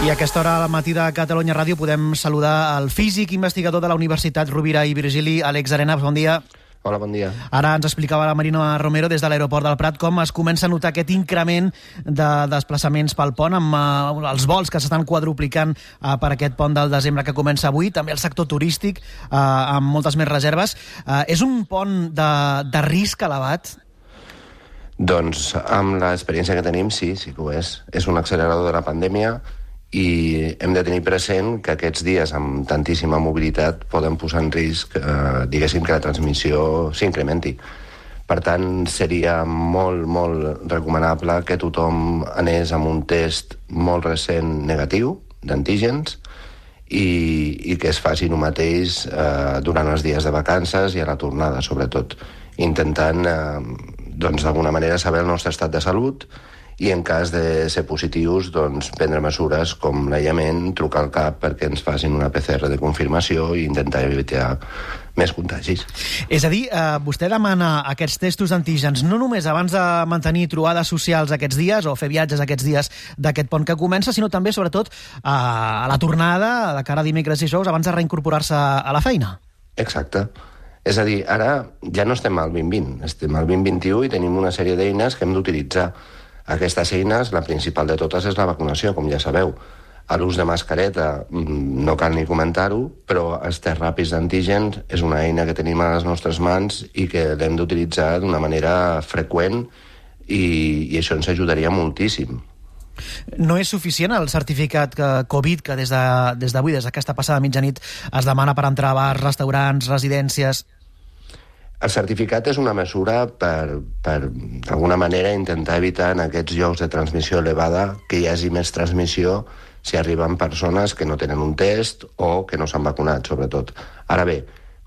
I a aquesta hora al matí de Catalunya Ràdio podem saludar el físic investigador de la Universitat Rovira i Virgili, Àlex Arenas. Bon dia. Hola, bon dia. Ara ens explicava la Marina Romero des de l'aeroport del Prat com es comença a notar aquest increment de desplaçaments pel pont amb uh, els vols que s'estan quadruplicant uh, per aquest pont del desembre que comença avui, també el sector turístic uh, amb moltes més reserves. Uh, és un pont de, de risc elevat? Doncs amb l'experiència que tenim, sí, sí que ho és. És un accelerador de la pandèmia, i hem de tenir present que aquests dies amb tantíssima mobilitat poden posar en risc, eh, diguéssim, que la transmissió s'incrementi. Per tant, seria molt, molt recomanable que tothom anés amb un test molt recent negatiu d'antígens i, i que es faci el mateix eh, durant els dies de vacances i a la tornada, sobretot, intentant, eh, doncs, d'alguna manera, saber el nostre estat de salut i en cas de ser positius doncs, prendre mesures com l'aïllament, trucar al CAP perquè ens facin una PCR de confirmació i intentar evitar més contagis. És a dir, eh, vostè demana aquests testos d'antígens no només abans de mantenir trobades socials aquests dies o fer viatges aquests dies d'aquest pont que comença, sinó també, sobretot, a la tornada, de cara a dimecres i xous, abans de reincorporar-se a la feina. Exacte. És a dir, ara ja no estem al 2020, estem al 2021 i tenim una sèrie d'eines que hem d'utilitzar aquestes eines, la principal de totes és la vacunació, com ja sabeu. A l'ús de mascareta mm, no cal ni comentar-ho, però els tests ràpids d'antígens és una eina que tenim a les nostres mans i que l'hem d'utilitzar d'una manera freqüent i, i això ens ajudaria moltíssim. No és suficient el certificat que, Covid que des d'avui, de, des d'aquesta passada mitjanit, es demana per entrar a bars, restaurants, residències? El certificat és una mesura per, per d'alguna manera, intentar evitar en aquests llocs de transmissió elevada que hi hagi més transmissió si arriben persones que no tenen un test o que no s'han vacunat, sobretot. Ara bé,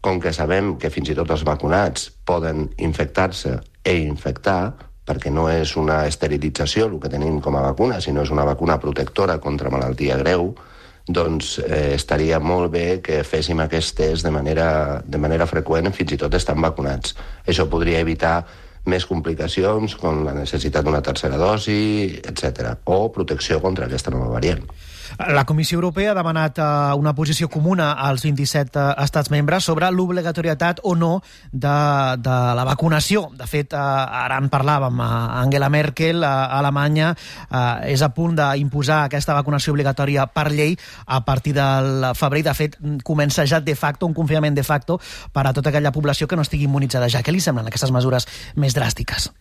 com que sabem que fins i tot els vacunats poden infectar-se e infectar, perquè no és una esterilització el que tenim com a vacuna, sinó és una vacuna protectora contra malaltia greu, doncs eh, estaria molt bé que féssim aquest test de manera, de manera freqüent, fins i tot estan vacunats. Això podria evitar més complicacions, com la necessitat d'una tercera dosi, etc. o protecció contra aquesta nova variant. La Comissió Europea ha demanat eh, una posició comuna als 27 eh, estats membres sobre l'obligatorietat o no de, de la vacunació. De fet, eh, ara en parlàvem, Angela Merkel, a Alemanya, és a punt d'imposar aquesta vacunació obligatòria per llei a partir del febrer. De fet, comença ja de facto, un confinament de facto per a tota aquella població que no estigui immunitzada ja. Què li semblen aquestes mesures més dràstiques?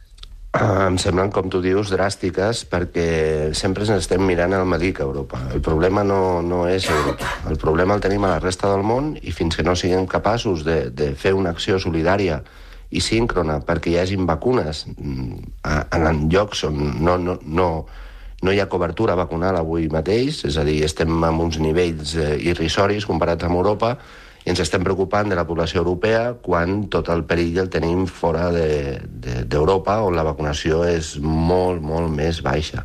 Em semblen, com tu dius, dràstiques perquè sempre ens estem mirant al Madic a Europa. El problema no, no és Europa. El problema el tenim a la resta del món i fins que no siguem capaços de, de fer una acció solidària i síncrona perquè hi hagin vacunes mm, en llocs on no, no, no, no hi ha cobertura vacunal avui mateix, és a dir, estem en uns nivells eh, irrisoris comparats amb Europa, i ens estem preocupant de la població europea quan tot el perill el tenim fora d'Europa, de, de, on la vacunació és molt, molt més baixa.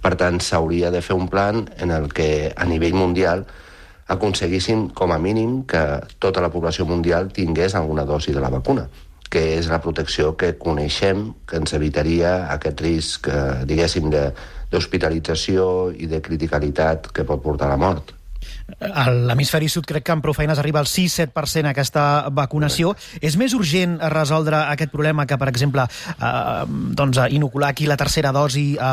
Per tant, s'hauria de fer un plan en el que a nivell mundial aconseguissin com a mínim que tota la població mundial tingués alguna dosi de la vacuna que és la protecció que coneixem, que ens evitaria aquest risc, eh, diguéssim, d'hospitalització i de criticalitat que pot portar a la mort. A l'hemisferi sud crec que amb prou feines arriba al 6-7% aquesta vacunació. És més urgent resoldre aquest problema que, per exemple, eh, doncs, inocular aquí la tercera dosi a,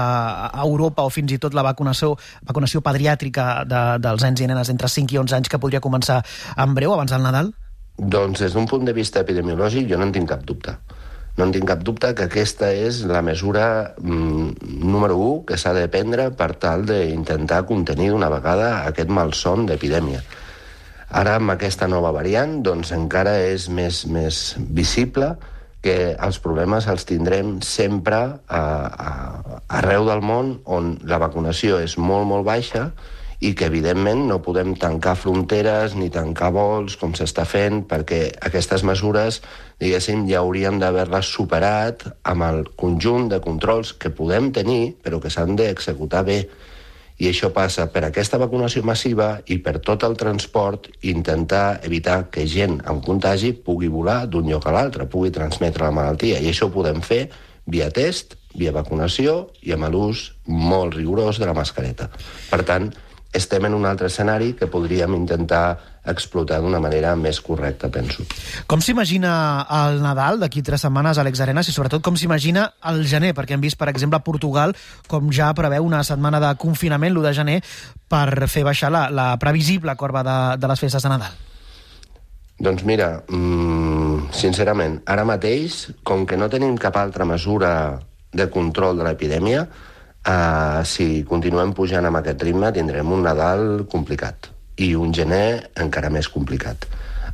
a Europa o fins i tot la vacunació, vacunació pediàtrica de, dels nens i nenes entre 5 i 11 anys que podria començar en breu, abans del Nadal? Doncs des d'un punt de vista epidemiològic jo no en tinc cap dubte no en tinc cap dubte que aquesta és la mesura mm, número 1 que s'ha de prendre per tal d'intentar contenir d'una vegada aquest malson d'epidèmia. Ara, amb aquesta nova variant, doncs encara és més, més visible que els problemes els tindrem sempre a, a, arreu del món on la vacunació és molt, molt baixa i que, evidentment, no podem tancar fronteres ni tancar vols, com s'està fent, perquè aquestes mesures, diguéssim, ja hauríem d'haver-les superat amb el conjunt de controls que podem tenir, però que s'han d'executar bé. I això passa per aquesta vacunació massiva i per tot el transport intentar evitar que gent amb contagi pugui volar d'un lloc a l'altre, pugui transmetre la malaltia. I això ho podem fer via test, via vacunació i amb l'ús molt rigorós de la mascareta. Per tant, estem en un altre escenari que podríem intentar explotar d'una manera més correcta, penso. Com s'imagina el Nadal d'aquí tres setmanes a l'Ex Arenas i sobretot com s'imagina el gener? Perquè hem vist, per exemple, Portugal com ja preveu una setmana de confinament l'1 de gener per fer baixar la, la previsible corba de, de les festes de Nadal. Doncs mira, mmm, sincerament, ara mateix, com que no tenim cap altra mesura de control de l'epidèmia, eh, si continuem pujant amb aquest ritme tindrem un Nadal complicat i un gener encara més complicat.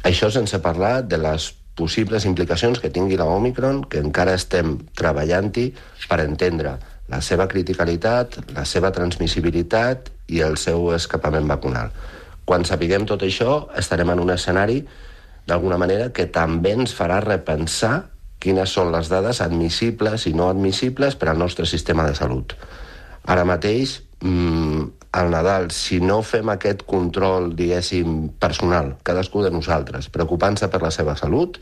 Això sense parlar de les possibles implicacions que tingui la Omicron, que encara estem treballant-hi per entendre la seva criticalitat, la seva transmissibilitat i el seu escapament vacunal. Quan sapiguem tot això, estarem en un escenari d'alguna manera que també ens farà repensar quines són les dades admissibles i no admissibles per al nostre sistema de salut. Ara mateix, mmm, al Nadal, si no fem aquest control, diguéssim, personal, cadascú de nosaltres, preocupant-se per la seva salut,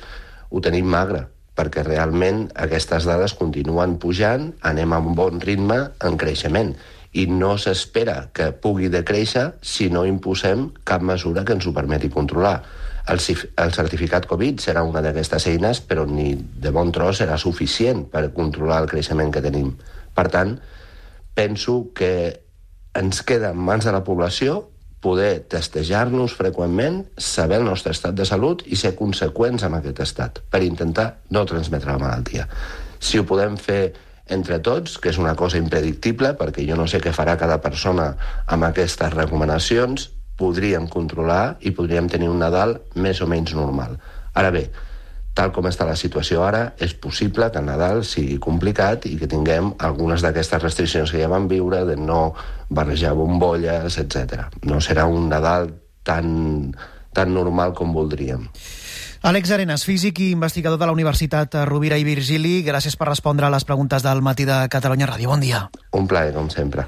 ho tenim magre, perquè realment aquestes dades continuen pujant, anem a un bon ritme en creixement i no s'espera que pugui decréixer si no imposem cap mesura que ens ho permeti controlar. El, el certificat Covid serà una d'aquestes eines, però ni de bon tros serà suficient per controlar el creixement que tenim. Per tant, penso que ens queda en mans de la població poder testejar-nos freqüentment, saber el nostre estat de salut i ser conseqüents amb aquest estat, per intentar no transmetre la malaltia. Si ho podem fer entre tots, que és una cosa impredictible, perquè jo no sé què farà cada persona amb aquestes recomanacions, podríem controlar i podríem tenir un Nadal més o menys normal. Ara bé, tal com està la situació ara, és possible que el Nadal sigui complicat i que tinguem algunes d'aquestes restriccions que ja vam viure, de no barrejar bombolles, etc. No serà un Nadal tan, tan normal com voldríem. Àlex Arenas, físic i investigador de la Universitat Rovira i Virgili, gràcies per respondre a les preguntes del matí de Catalunya Ràdio. Bon dia. Un plaer, com sempre.